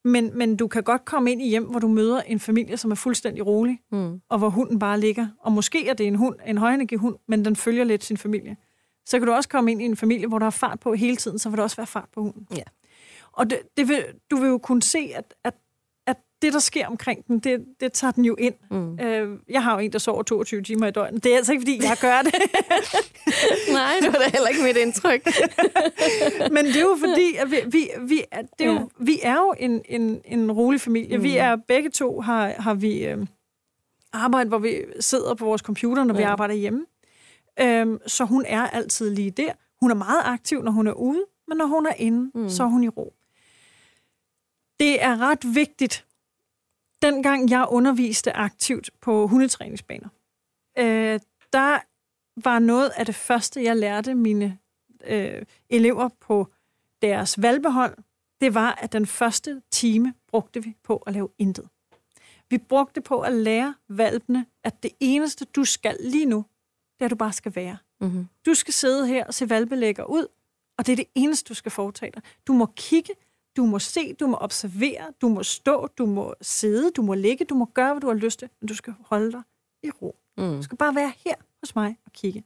Men, men du kan godt komme ind i hjem, hvor du møder en familie, som er fuldstændig rolig, Mm. og hvor hunden bare ligger. Og måske er det en hund, en højenergihund, men den følger lidt sin familie. Så kan du også komme ind i en familie, hvor der er fart på hele tiden, så vil der også være fart på hunden. Ja. Og det, det vil, du vil jo kunne se, at, at, at det, der sker omkring den, det, det tager den jo ind. Mm. Øh, jeg har jo en, der sover 22 timer i døgnet. Det er altså ikke, fordi jeg gør det. Nej, det var da heller ikke mit indtryk. Men det er jo fordi, at vi, vi, vi, er, det er jo, Ja. vi er jo en, en, en rolig familie. Mm. Vi er begge to, har, har vi øh, arbejde, hvor vi sidder på vores computer, når ja. vi arbejder hjemme. Øhm, så hun er altid lige der. Hun er meget aktiv, når hun er ude, men når hun er inde, mm. så er hun i ro. Det er ret vigtigt. Dengang jeg underviste aktivt på hundetræningsbaner, øh, der var noget af det første, jeg lærte mine øh, elever på deres valgbehold, det var, at den første time brugte vi på at lave intet. Vi brugte på at lære valpene, at det eneste, du skal lige nu, det er, at du bare skal være. Mm-hmm. Du skal sidde her og se valpelægger ud, og det er det eneste, du skal foretage dig. Du må kigge, du må se, du må observere, du må stå, du må sidde, du må ligge, du må gøre, hvad du har lyst til, men du skal holde dig i ro. Mm. Du skal bare være her hos mig og kigge.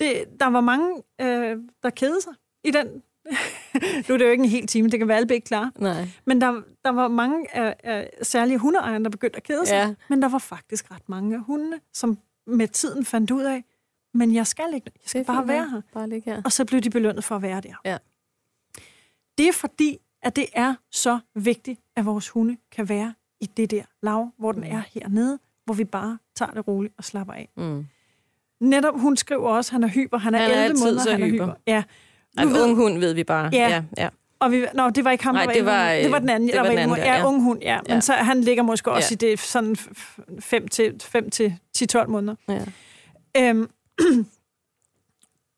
Det, der var mange, øh, der kedede sig i den. nu er det jo ikke en hel time, det kan Valpe ikke klare. Nej. Men der, der var mange af, af særlige hundeejere, der begyndte at kede sig. Ja. Men der var faktisk ret mange af hundene, som med tiden fandt ud af, men jeg skal ikke, jeg skal bare være her. Bare ligge her. Og så blev de belønnet for at være der. Ja. Det er fordi, at det er så vigtigt, at vores hunde kan være i det der lav, hvor den er hernede, hvor vi bare tager det roligt og slapper af. Mm. Netop, hun skriver også, at han er hyper. Han er, Han er 11 altid måneder, han er hyper. hyper. Ja. Ved- ung hund ved vi bare. Ja. ja, ja. Og vi, nå, det var ikke ham, Nej, der var, det 11 var, det var den anden, det der var den 11 anden der, ja, ja. ung hund, ja. Men Ja. så han ligger måske også Ja. i det sådan 5 til, 5 til 10-12 måneder. ja. Øhm,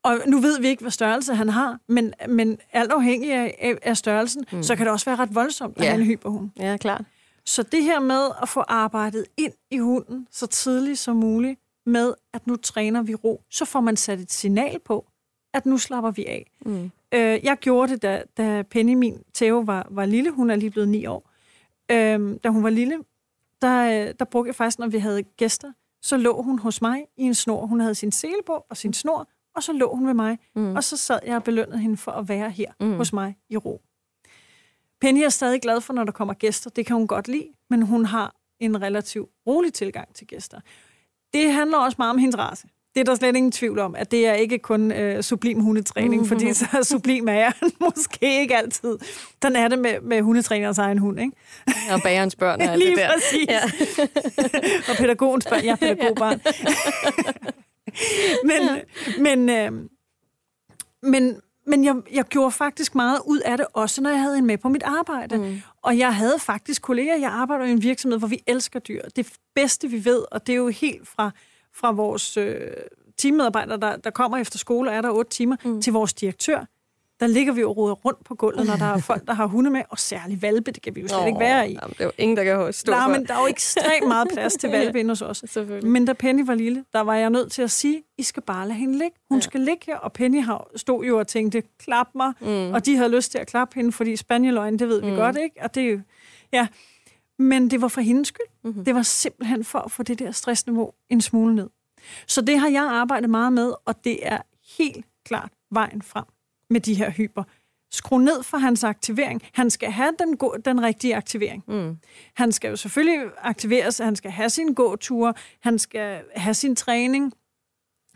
og nu ved vi ikke, hvad størrelse han har, men, men alt afhængig af, af, af størrelsen, mm. så kan det også være ret voldsomt at Ja. have en hyperhund. Ja, klart. Så det her med at få arbejdet ind i hunden så tidligt som muligt, med at nu træner vi ro, så får man sat et signal på, at nu slapper vi af. Mm. Øh, jeg gjorde det, da, da Penny, min Theo, var, var lille. Hun er lige blevet ni år. Øh, da hun var lille, der, øh, der brugte jeg faktisk, når vi havde gæster, så lå hun hos mig i en snor. Hun havde sin sele på og sin snor, og så lå hun ved mig. Mm. Og så sad jeg og belønnede hende for at være her mm. hos mig i ro. Penny er stadig glad for, når der kommer gæster. Det kan hun godt lide, men hun har en relativt rolig tilgang til gæster. Det handler også meget om hendes race. Det er der slet ingen tvivl om, at det er ikke kun øh, sublim hundetræning, fordi så sublim er jeg måske ikke altid. Den er det med, med hundetrænerens egen hund, ikke? Og bagerens børn og alt Lige det der. præcis. Ja. og pædagogens børn. Jeg er pædagogbarn. men, men, øh, men, men jeg, jeg gjorde faktisk meget ud af det, også når jeg havde en med på mit arbejde. Mm. Og jeg havde faktisk kolleger, jeg arbejder i en virksomhed, hvor vi elsker dyr. Det bedste, vi ved, og det er jo helt fra, fra vores øh, teammedarbejdere, der, der kommer efter skole og er der otte timer, mm. til vores direktør. Der ligger vi og roder rundt på gulvet, når der er folk, der har hunde med, og særligt valpe, det kan vi jo slet ikke være i. Jamen, det er jo ingen, der kan stå Nej, for. men der er jo ekstremt meget plads til valpe inde hos os. Men da Penny var lille, der var jeg nødt til at sige, I skal bare lade hende ligge. Hun ja. skal ligge her, og Penny har, stod jo og tænkte, klap mig, mm. og de havde lyst til at klappe hende, fordi spanieløgn, det ved vi mm. godt, ikke? Og det er jo, ja. Men det var for hendes skyld. Mm-hmm. Det var simpelthen for at få det der stressniveau en smule ned. Så det har jeg arbejdet meget med, og det er helt klart vejen frem med de her hyper. Skru ned for hans aktivering. Han skal have den, go- den rigtige aktivering. Mm. Han skal jo selvfølgelig aktiveres, han skal have sin gåture, han skal have sin træning.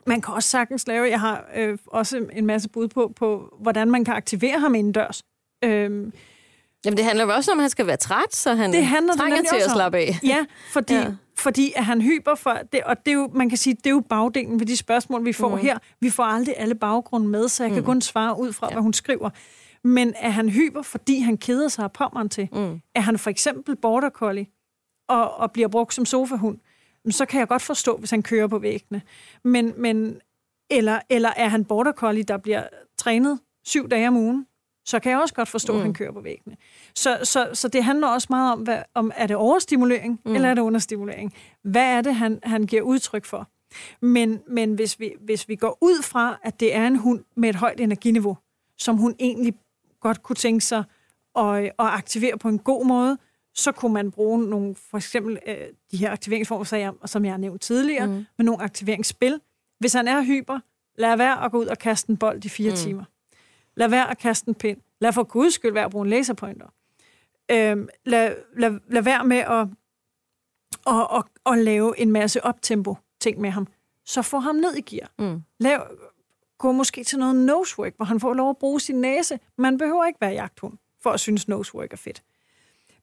Man kan også sagtens lave, jeg har øh, også en masse bud på, på, hvordan man kan aktivere ham indendørs. Øhm, Jamen, det handler jo også om, at han skal være træt, så han det handler det trænger nemlig til at slappe af. Ja, fordi, Ja. fordi at han hyper for det, og det er jo, man kan sige, det er jo bagdelen ved de spørgsmål, vi får mm. her. Vi får aldrig alle baggrunde med, så jeg mm. kan kun svare ud fra, ja. hvad hun skriver. Men er han hyper, fordi han keder sig af pommeren til? Mm. Er han for eksempel border collie og, og bliver brugt som sofahund? Så kan jeg godt forstå, hvis han kører på væggene. Men, men, eller, eller er han border collie, der bliver trænet syv dage om ugen? Så kan jeg også godt forstå, mm. at han kører på væggene. Så, så, så det handler også meget om, hvad, om er det overstimulering, mm. eller er det understimulering? Hvad er det, han, han giver udtryk for? Men, men hvis, vi, hvis vi går ud fra, at det er en hund med et højt energiniveau, som hun egentlig godt kunne tænke sig og, og aktivere på en god måde, så kunne man bruge nogle, for eksempel øh, de her aktiveringsformer, som jeg, som jeg har nævnt tidligere, mm. med nogle aktiveringsspil. Hvis han er hyper, lad være at gå ud og kaste en bold i fire mm. timer. Lad være at kaste en pind. Lad for guds skyld være at bruge en laserpointer. Øhm, lad, lad, lad være med at, at, at, at lave en masse optempo ting med ham. Så få ham ned i gear. Mm. Lav, gå måske til noget nosework, hvor han får lov at bruge sin næse. Man behøver ikke være jagthund for at synes, nosework er fedt.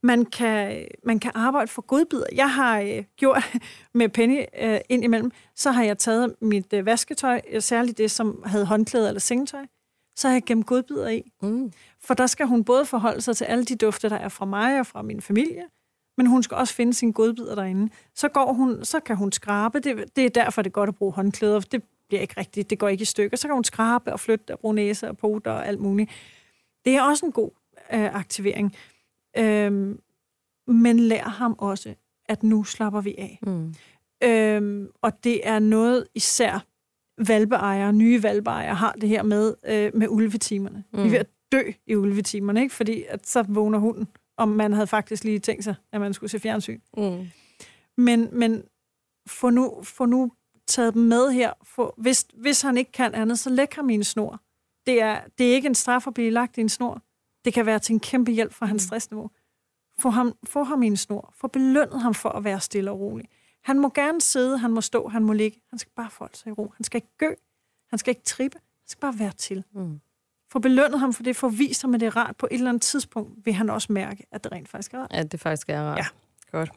Man kan, man kan arbejde for godbidder. Jeg har øh, gjort med Penny øh, ind imellem, så har jeg taget mit øh, vasketøj, øh, særligt det, som havde håndklæde eller sengetøj, så har jeg gemt godbidder i. Mm. For der skal hun både forholde sig til alle de dufte, der er fra mig og fra min familie, men hun skal også finde sine godbidder derinde. Så, går hun, så kan hun skrabe. Det, det er derfor, det er godt at bruge håndklæder. Det bliver ikke rigtigt. Det går ikke i stykker. Så kan hun skrabe og flytte og bruge næse og poter og alt muligt. Det er også en god øh, aktivering. Øhm, men lær ham også, at nu slapper vi af. Mm. Øhm, og det er noget især valpeejere, nye valpeejere har det her med, øh, med ulvetimerne. Mm. Vi er ved at dø i ulvetimerne, ikke? fordi at så vågner hunden, om man havde faktisk lige tænkt sig, at man skulle se fjernsyn. Mm. Men, men få nu, få nu taget dem med her. For, hvis, hvis han ikke kan andet, så læg ham i en snor. Det er, det er ikke en straf at blive lagt i en snor. Det kan være til en kæmpe hjælp for hans mm. stressniveau. Få ham, få ham i en snor. Få belønnet ham for at være stille og rolig. Han må gerne sidde, han må stå, han må ligge. Han skal bare forholde sig i ro. Han skal ikke gø. Han skal ikke trippe. Han skal bare være til. Mm. Få belønnet ham for det, for vise ham, at det er rart. På et eller andet tidspunkt vil han også mærke, at det rent faktisk er rart. At det faktisk er rart. Ja. Godt.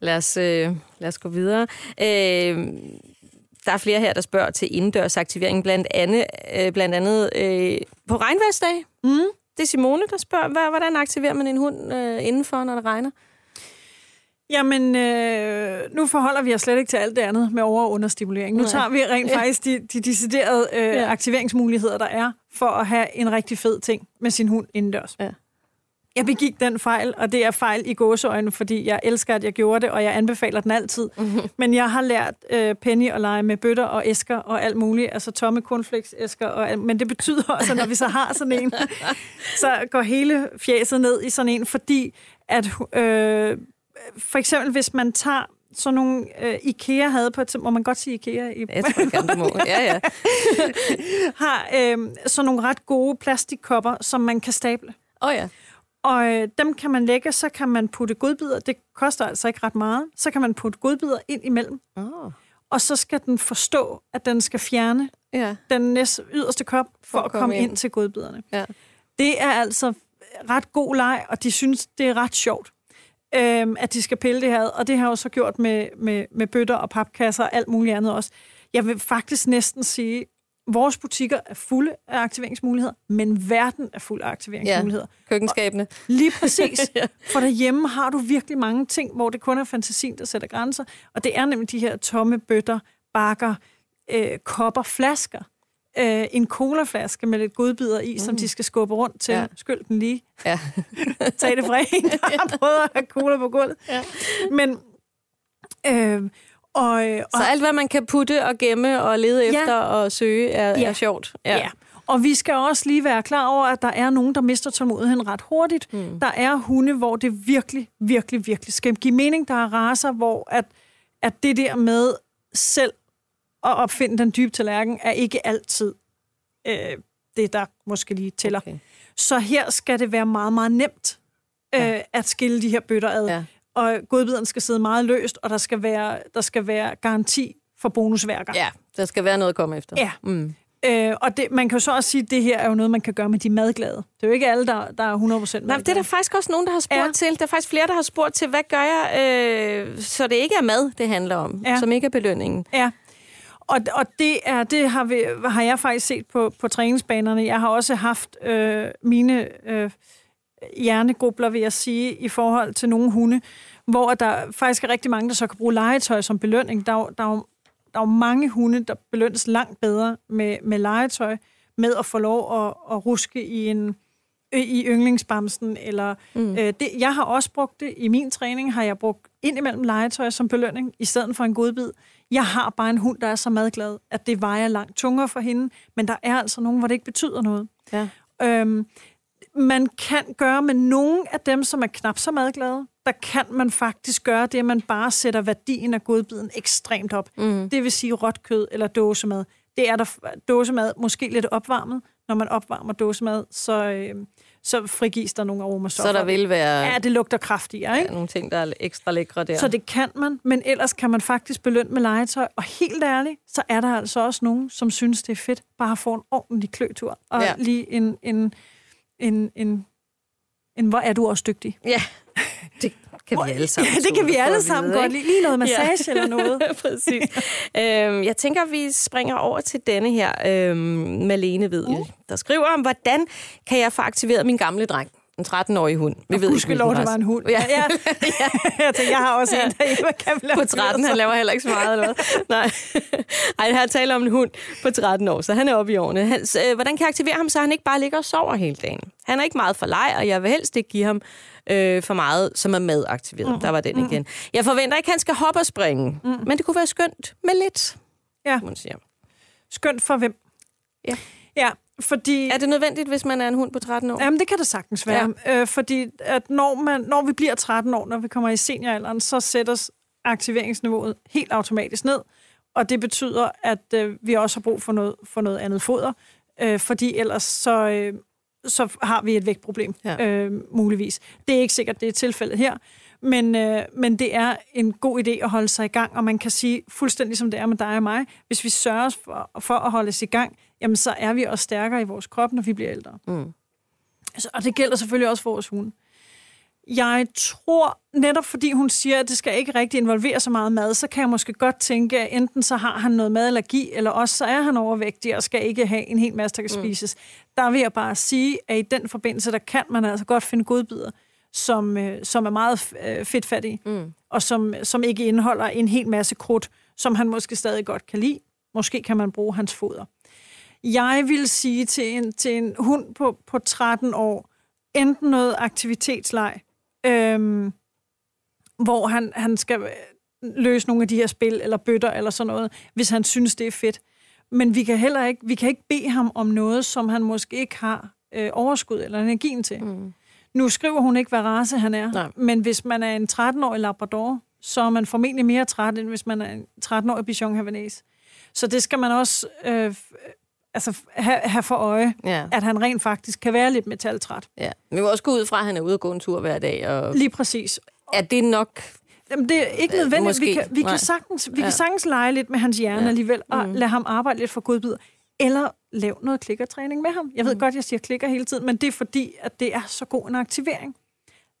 Lad os, øh, lad os gå videre. Øh, der er flere her, der spørger til indendørsaktivering, blandt andet, øh, blandt andet øh, på regnværsdag. Mm. Det er Simone, der spørger, hvordan aktiverer man en hund øh, indenfor, når det regner? Jamen, øh, nu forholder vi os slet ikke til alt det andet med over- og understimulering. Nu Nej. tager vi rent faktisk de, de deciderede øh, ja. aktiveringsmuligheder, der er for at have en rigtig fed ting med sin hund indendørs. Ja. Jeg begik den fejl, og det er fejl i gåseøjne, fordi jeg elsker, at jeg gjorde det, og jeg anbefaler den altid. Mm-hmm. Men jeg har lært øh, Penny at lege med bøtter og æsker og alt muligt, altså tomme cornflakes-æsker. Og, men det betyder også, at når vi så har sådan en, så går hele fjæset ned i sådan en, fordi at øh, for eksempel hvis man tager sådan nogle øh, IKEA havde på et må man godt sige IKEA i Jeg tror gerne, du må. Ja, ja. har øh, sådan nogle ret gode plastikkopper, som man kan stable. Åh oh, ja. Og øh, dem kan man lægge, så kan man putte godbidder. Det koster altså ikke ret meget. Så kan man putte godbidder ind imellem. Oh. Og så skal den forstå, at den skal fjerne ja. den næste yderste kop for, for at komme ind. ind til godbidderne. Ja. Det er altså ret god leg, og de synes, det er ret sjovt, øhm, at de skal pille det her. Og det har jeg også gjort med, med, med bøtter og papkasser og alt muligt andet også. Jeg vil faktisk næsten sige, vores butikker er fulde af aktiveringsmuligheder, men verden er fuld af aktiveringsmuligheder. Ja, køkkenskabene. Og lige præcis. ja. For derhjemme har du virkelig mange ting, hvor det kun er fantasien, der sætter grænser. Og det er nemlig de her tomme bøtter, bakker, øh, kopper, flasker. Øh, en colaflaske med lidt godbidder i, mm. som de skal skubbe rundt til. Ja. Skyld den lige. Ja. Tag det fra en, der har prøvet at have cola på gulvet. Ja. Men... Øh, og, øh, og, så alt, hvad man kan putte og gemme og lede ja, efter og søge, er, ja, er sjovt. Ja. ja. Og vi skal også lige være klar over, at der er nogen, der mister tålmodigheden ret hurtigt. Mm. Der er hunde, hvor det virkelig, virkelig, virkelig skal give mening. Der er raser, hvor at, at det der med selv at opfinde den dybe tallerken, er ikke altid øh, det, der måske lige tæller. Okay. Så her skal det være meget, meget nemt øh, ja. at skille de her bøtter ad. Ja og godbiderne skal sidde meget løst, og der skal være, der skal være garanti for bonusværker. Ja, der skal være noget at komme efter. Ja. Mm. Øh, og det, man kan jo så også sige, at det her er jo noget, man kan gøre med de madglade. Det er jo ikke alle, der, der er 100% madglade. Nej, det er der faktisk også nogen, der har spurgt ja. til. Der er faktisk flere, der har spurgt til, hvad gør jeg, øh, så det ikke er mad, det handler om, ja. som ikke er belønningen. Ja. Og, og det, er, det har, vi, har jeg faktisk set på, på træningsbanerne. Jeg har også haft øh, mine... Øh, hjernegrubler, vil jeg sige, i forhold til nogle hunde, hvor der faktisk er rigtig mange, der så kan bruge legetøj som belønning. Der er, der er, der er mange hunde, der belønnes langt bedre med, med legetøj, med at få lov at, at ruske i en i yndlingsbamsen, eller mm. øh, det, jeg har også brugt det i min træning, har jeg brugt ind imellem legetøj som belønning, i stedet for en godbid. Jeg har bare en hund, der er så madglad, at det vejer langt tungere for hende, men der er altså nogen, hvor det ikke betyder noget. Ja. Øhm, man kan gøre med nogle af dem, som er knap så madglade, der kan man faktisk gøre det, at man bare sætter værdien af godbiden ekstremt op. Mm. Det vil sige råt kød eller dåsemad. Det er der dåsemad måske lidt opvarmet. Når man opvarmer dåsemad, så, øh, så frigives der nogle aromastoffer. Så der vil være... Ja, det lugter kraftigere, ikke? Ja, nogle ting, der er ekstra lækre der. Så det kan man, men ellers kan man faktisk belønne med legetøj. Og helt ærligt, så er der altså også nogen, som synes, det er fedt bare at få en ordentlig kløtur. Og ja. lige en, en, en, en, en, hvor er du også dygtig. Ja, det kan vi alle sammen. Ja, det kan vi alle sammen vide, godt lide. Lige noget massage ja. eller noget. Præcis. øhm, jeg tænker, vi springer over til denne her øhm, Malene ved, uh. der skriver om, hvordan kan jeg få aktiveret min gamle dreng? en 13-årig hund. Vi og ved ikke, lov, det var en hund. Ja. ja. ja. jeg, tænker, jeg har også en, der kan lave På 13, han laver heller ikke så meget, eller hvad? Nej. Ej, her taler om en hund på 13 år, så han er oppe i årene. Han, øh, hvordan kan jeg aktivere ham, så han ikke bare ligger og sover hele dagen? Han er ikke meget for leg, og jeg vil helst ikke give ham øh, for meget, som er madaktiveret. Mm. Der var den mm. igen. Jeg forventer ikke, at han skal hoppe og springe, mm. men det kunne være skønt med lidt, ja. man siger. Skønt for hvem? Ja. Ja, fordi... Er det nødvendigt, hvis man er en hund på 13 år? Jamen, det kan det sagtens være. Ja. Øh, fordi at når, man, når vi bliver 13 år, når vi kommer i senioralderen, så sættes aktiveringsniveauet helt automatisk ned. Og det betyder, at øh, vi også har brug for noget, for noget andet foder. Øh, fordi ellers så, øh, så har vi et vægtproblem, ja. øh, muligvis. Det er ikke sikkert, det er tilfældet her. Men, øh, men det er en god idé at holde sig i gang, og man kan sige fuldstændig som det er med dig og mig, hvis vi sørger for, for at holde os i gang, jamen så er vi også stærkere i vores krop, når vi bliver ældre. Mm. Altså, og det gælder selvfølgelig også for vores hunde. Jeg tror, netop fordi hun siger, at det skal ikke rigtig involvere så meget mad, så kan jeg måske godt tænke, at enten så har han noget madallergi, eller også så er han overvægtig og skal ikke have en hel masse, der kan mm. spises. Der vil jeg bare sige, at i den forbindelse, der kan man altså godt finde godbidder, som, øh, som er meget øh, fedtfattige, mm. og som, som ikke indeholder en hel masse krudt, som han måske stadig godt kan lide. Måske kan man bruge hans foder. Jeg vil sige til en, til en hund på, på 13 år, enten noget aktivitetsleg, øhm, hvor han, han skal løse nogle af de her spil, eller bøtter, eller sådan noget, hvis han synes, det er fedt. Men vi kan heller ikke, vi kan ikke bede ham om noget, som han måske ikke har øh, overskud eller energien til. Mm. Nu skriver hun ikke, hvad race han er, Nej. men hvis man er en 13-årig Labrador, så er man formentlig mere træt, end hvis man er en 13-årig Bichon Havanese. Så det skal man også øh, altså, have, have for øje, ja. at han rent faktisk kan være lidt metaltræt. Ja. Vi må også gå ud fra, at han er ude og gå en tur hver dag. Og... Lige præcis. Er det nok Jamen, det er ikke nødvendigt. Måske. Vi, kan, vi, kan sagtens, vi ja. kan sagtens lege lidt med hans hjerne ja. alligevel, og mm. lade ham arbejde lidt for godbid. Eller lave noget klikkertræning med ham. Jeg ved mm. godt, jeg siger klikker hele tiden, men det er fordi, at det er så god en aktivering.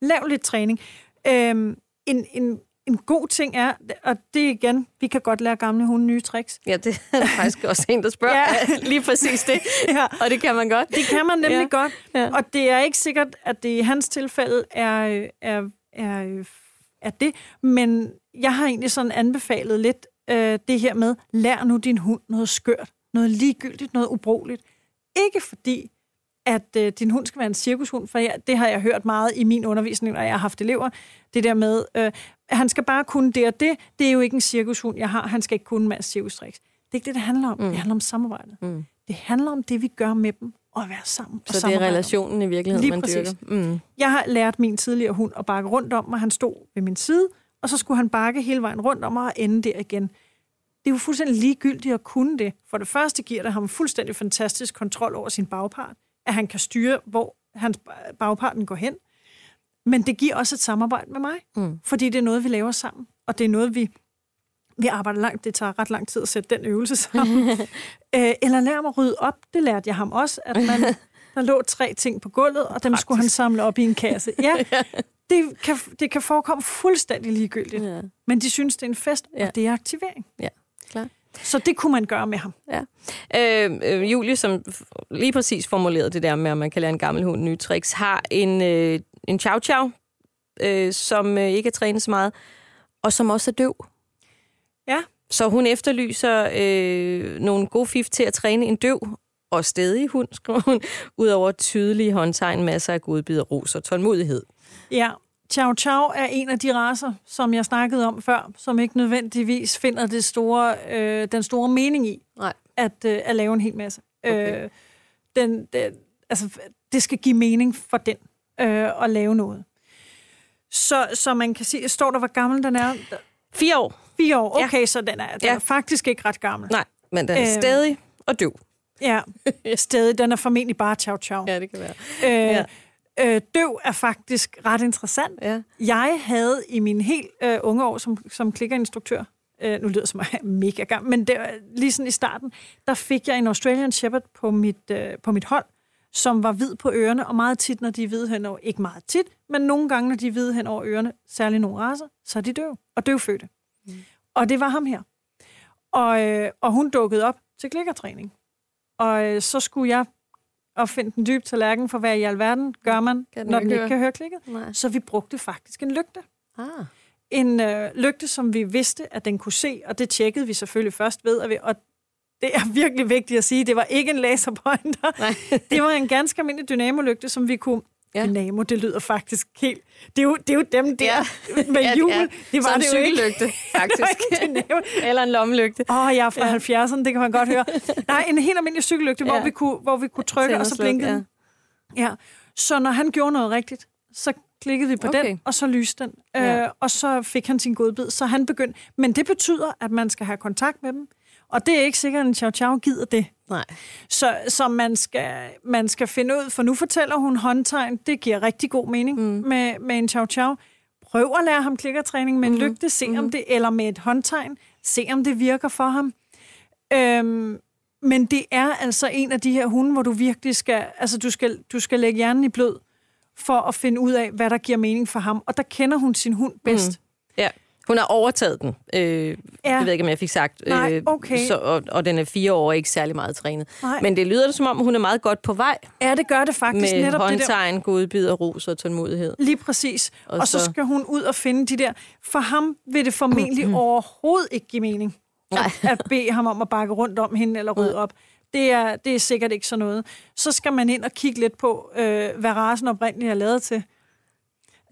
Lav lidt træning. Øhm, en, en en god ting er, og det igen, vi kan godt lære gamle hunde nye tricks. Ja, det er der faktisk også en, der spørger ja. lige præcis det. ja. Og det kan man godt. Det kan man nemlig ja. godt. Ja. Og det er ikke sikkert, at det i hans tilfælde er, er, er, er det. Men jeg har egentlig sådan anbefalet lidt øh, det her med, lær nu din hund noget skørt, noget ligegyldigt, noget ubrugeligt. Ikke fordi, at øh, din hund skal være en cirkushund, for jeg, det har jeg hørt meget i min undervisning, når jeg har haft elever. Det der med, øh, han skal bare kunne det og det. Det er jo ikke en cirkushund, jeg har. Han skal ikke kunne en masse cirkustricks. Det er ikke det, det handler om. Mm. Det handler om samarbejde. Mm. Det handler om det, vi gør med dem, og at være sammen. Og Så det er relationen i virkeligheden, Lige man præcis. dyrker. Mm. Jeg har lært min tidligere hund at bakke rundt om mig. Han stod ved min side, og så skulle han bakke hele vejen rundt om mig og ende der igen. Det er jo fuldstændig ligegyldigt at kunne det. For det første giver det ham fuldstændig fantastisk kontrol over sin bagpart, at han kan styre, hvor hans bagparten går hen. Men det giver også et samarbejde med mig, mm. fordi det er noget, vi laver sammen, og det er noget, vi, vi arbejder langt. Det tager ret lang tid at sætte den øvelse sammen. øh, eller lær mig at rydde op. Det lærte jeg ham også, at man, der lå tre ting på gulvet, og dem Praktisk. skulle han samle op i en kasse. Ja, det kan, det kan forekomme fuldstændig ligegyldigt, ja. men de synes, det er en fest, ja. og det er aktivering. Ja, klar. Så det kunne man gøre med ham. Ja. Øh, øh, Julie, som lige præcis formulerede det der med, at man kan lære en gammel hund nye tricks, har en, øh, en chow chow, øh, som øh, ikke er trænet så meget, og som også er døv. Ja. Så hun efterlyser øh, nogle gode fif til at træne en døv og stedig hund, skriver hun, udover tydelige håndtegn, masser af godbid, ros og tålmodighed. Ja, Chow Chow er en af de raser, som jeg snakkede om før, som ikke nødvendigvis finder det store, øh, den store mening i Nej. At, øh, at lave en hel masse. Okay. Øh, den, den, altså, det skal give mening for den øh, at lave noget. Så, så man kan sige, står der, hvor gammel den er? Fire år. Fire år, okay, ja. så den er, den Ja. er faktisk ikke ret gammel. Nej, men den er Øhm. stadig og døv. Ja, stadig. Den er formentlig bare ciao ciao. Ja, det kan være. Øh, Ja. Øh, døv er faktisk ret interessant. Ja. Jeg havde i mine helt øh, unge år som, som klikkerinstruktør, øh, nu lyder det som om jeg er mega gammel, men det, lige sådan i starten, der fik jeg en Australian Shepherd på mit, øh, på mit hold, som var hvid på ørerne, og meget tit, når de er hvide hen over, ikke meget tit, men nogle gange, når de er hvide hen over ørerne, særligt nogle raser, så er de døv, og døvfødte. Mm. Og det var ham her. Og, øh, og hun dukkede op til klikkertræning. Og øh, så skulle jeg opfinde den dybe tallerken for, hvad i alverden gør man, Kan den når den ikke høre? kan høre klikket. Nej. Så vi brugte faktisk en lygte. Ah. En øh, lygte, som vi vidste, at den kunne se, og det tjekkede vi selvfølgelig først ved, at vi, og det er virkelig vigtigt at sige, det var ikke en laserpointer. Nej. det var en ganske almindelig dynamolygte, som vi kunne... Ja. Dynamo, det lyder faktisk helt... Det er jo, det er jo dem der Ja. med Ja, det var Som det jo ikke. cykellygte, faktisk. ikke en. Eller en lommelygte. Åh, oh, jeg er fra ja. 70'erne, det kan man godt høre. Nej, en helt almindelig cykellygte, ja. Hvor, vi kunne, hvor vi kunne trykke, og så blinkede ja. Ja. Så når han gjorde noget rigtigt, så klikkede vi på. Okay. den, og så lyste den. Ja. Øh, og så fik han sin godbid. Så han begyndte. Men det betyder, at man skal have kontakt med dem. Og det er ikke sikkert, at en chow-chow gider det. Nej. Så, så man, skal, man skal finde ud, for nu fortæller hun håndtegn, det giver rigtig god mening mm. med, med en chow-chow. Prøv at lære ham klikkertræning med en mm-hmm. lygte, se om det, eller med et håndtegn, se om det virker for ham. Øhm, men det er altså en af de her hunde, hvor du virkelig skal, altså du skal, du skal lægge hjernen i blød, for at finde ud af, hvad der giver mening for ham. Og der kender hun sin hund bedst. Mm. Ja. Hun har overtaget den. Øh, ja. Jeg ved ikke, om jeg fik sagt. Nej, øh, okay. så, og, og den er fire år og ikke særlig meget trænet. Nej. Men det lyder det, som om hun er meget godt på vej Ja, det gør det faktisk med netop det der. håndtegn, godbid og ros og tålmodighed. Lige præcis. Og, Og så så- skal hun ud og finde de der. For ham vil det formentlig overhovedet ikke give mening at, at bede ham om at bakke rundt om hende eller rydde op. Det er, det er sikkert ikke sådan noget. Så skal man ind og kigge lidt på, øh, hvad rasen oprindeligt er lavet til.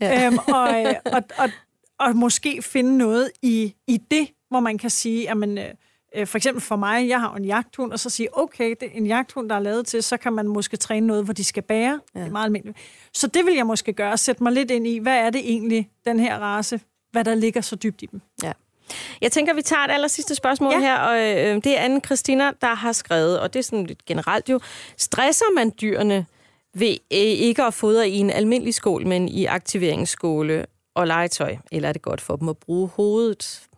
Ja. Ja. Øhm, og, øh, og, og, og måske finde noget i, i det, hvor man kan sige, at man, øh, øh, for eksempel for mig, jeg har en jagthund, og så sige, okay, det er en jagthund, der er lavet til, så kan man måske træne noget, hvor de skal bære. Ja. Det er meget almindeligt. Så det vil jeg måske gøre, sætte mig lidt ind i, hvad er det egentlig, den her race, hvad der ligger så dybt i dem. Ja. Jeg tænker, vi tager et aller sidste spørgsmål Ja. her, og øh, det er anne Christina, der har skrevet, og det er sådan lidt generelt jo, stresser man dyrene ved øh, ikke at fodre i en almindelig skål, men i aktiveringsskåle og legetøj? Eller er det godt for dem at bruge hovedet?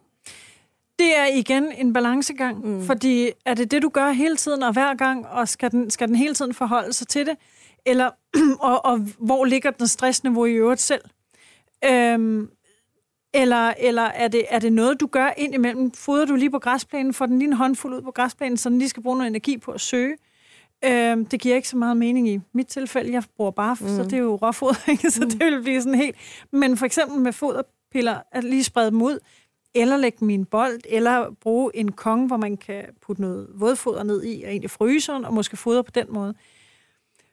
Det er igen en balancegang, mm. fordi er det det, du gør hele tiden og hver gang, og skal den, skal den hele tiden forholde sig til det? Eller, og, og hvor ligger den stressniveau i øvrigt selv? Øhm, eller eller er, det, er det noget, du gør ind imellem? Fodrer du lige på græsplænen, får den lige en håndfuld ud på græsplænen, så den lige skal bruge noget energi på at søge? Øhm, det giver ikke så meget mening i mit tilfælde. Jeg bruger bare, mm. så det er jo råfoder, ikke? så det vil blive sådan helt... Men for eksempel med foderpiller, at lige sprede dem ud, eller lægge en bold, eller bruge en kong, hvor man kan putte noget vådfoder ned i, og ind i fryseren, og måske fodre på den måde.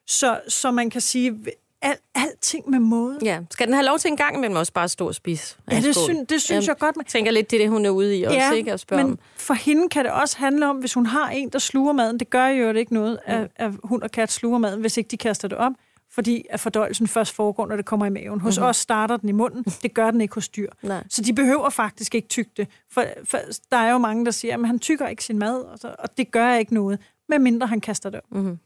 Så, så man kan sige, al, alting med måde. Ja. Skal den have lov til en gang imellem også bare at stå og spise? Ja, det, skål? synes, det synes Ja. jeg godt. Man, Jeg tænker lidt, det er det, hun er ude i også, ja, ikke? At spørge men om. for hende kan det også handle om, hvis hun har en, der sluger maden. Det gør jo ikke noget, at, at hund og kat sluger maden, hvis ikke de kaster det op. Fordi at fordøjelsen først foregår, når det kommer i maven. Hos mm-hmm. os starter den i munden. Det gør den ikke hos dyr. Nej. Så de behøver faktisk ikke tygge det. For, for der er jo mange, der siger, at han tykker ikke sin mad, og, så, og det gør ikke noget, medmindre han kaster det op. Mm-hmm.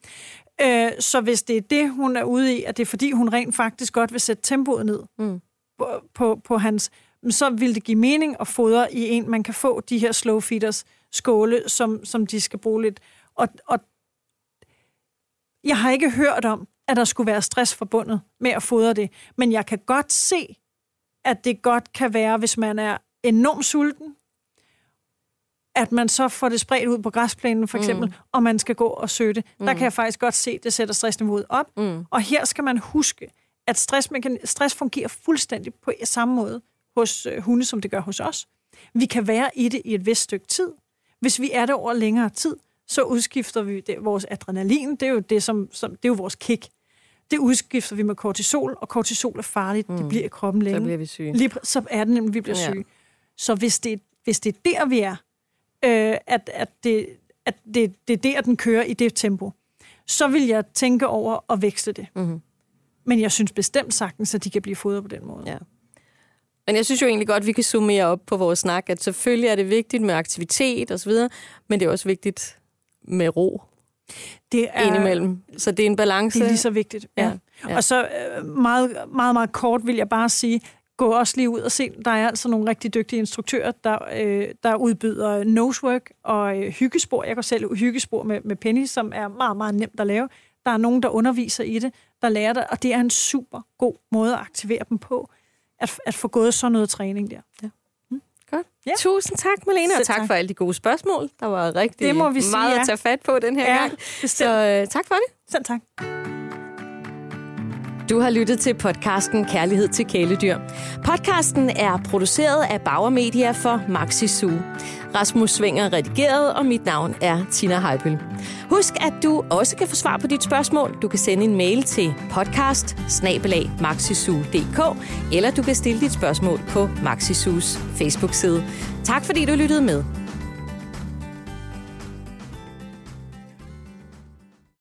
Øh, så hvis det er det, hun er ude i, at det er fordi, hun rent faktisk godt vil sætte tempoet ned Mm. på, på, på hans, så vil det give mening at fodre i en, man kan få de her slow feeders skåle, som, som de skal bruge lidt. Og, og jeg har ikke hørt om, at der skulle være stress forbundet med at fodre det, men jeg kan godt se, at det godt kan være, hvis man er enormt sulten, at man så får det spredt ud på græsplænen for eksempel, mm. og man skal gå og søge det. Mm. Der kan jeg faktisk godt se, at det sætter stressniveauet op. Mm. Og her skal man huske, at stress, stress fungerer fuldstændig på samme måde hos øh, hunde, som det gør hos os. Vi kan være i det i et vist stykke tid. Hvis vi er det over længere tid, så udskifter vi det, vores adrenalin. Det er jo, det, som, som, det er jo vores kick. Det udskifter vi med kortisol, og kortisol er farligt. Mm. Det bliver i kroppen længe. Så bliver vi syge. Lige, så er det nemlig, vi bliver Ja. syge. Så hvis det, hvis det er der, vi er, øh, at, at, det, at det, det er der, den kører i det tempo, så vil jeg tænke over at vækste det. Mhm. Men jeg synes bestemt sagtens, at de kan blive fodret på den måde. Ja. Men jeg synes jo egentlig godt, at vi kan summere op på vores snak, at selvfølgelig er det vigtigt med aktivitet osv., men det er også vigtigt med ro Det er, indimellem. Så det er en balance. det er lige så vigtigt. Ja. Ja, Ja. ja. Og så øh, meget, meget, meget kort vil jeg bare sige, gå også lige ud og se, der er altså nogle rigtig dygtige instruktører, der, øh, der udbyder nosework og øh, hyggespor. Jeg går selv hyggespor med, med Penny, som er meget, meget nemt at lave. Der er nogen, der underviser i det, der lærer det, og det er en super god måde at aktivere dem på, at, at få gået sådan noget træning der. Godt. Ja. Ja. Tusind tak, Malene, og tak, tak. for alle de gode spørgsmål. Der var rigtig Det må vi sige, meget ja. at tage fat på den her Ja, gang. bestemt. Så øh, tak for det. Selv tak. Du har lyttet til podcasten Kærlighed til kæledyr. Podcasten er produceret af Bauer Media for Maxi Zoo. Rasmus Svinger redigeret, og mit navn er Tina Heibel. Husk, at du også kan få svar på dit spørgsmål. Du kan sende en mail til podcast eller du kan stille dit spørgsmål på Maxi Zoos Facebook-side. Tak fordi du lyttede med.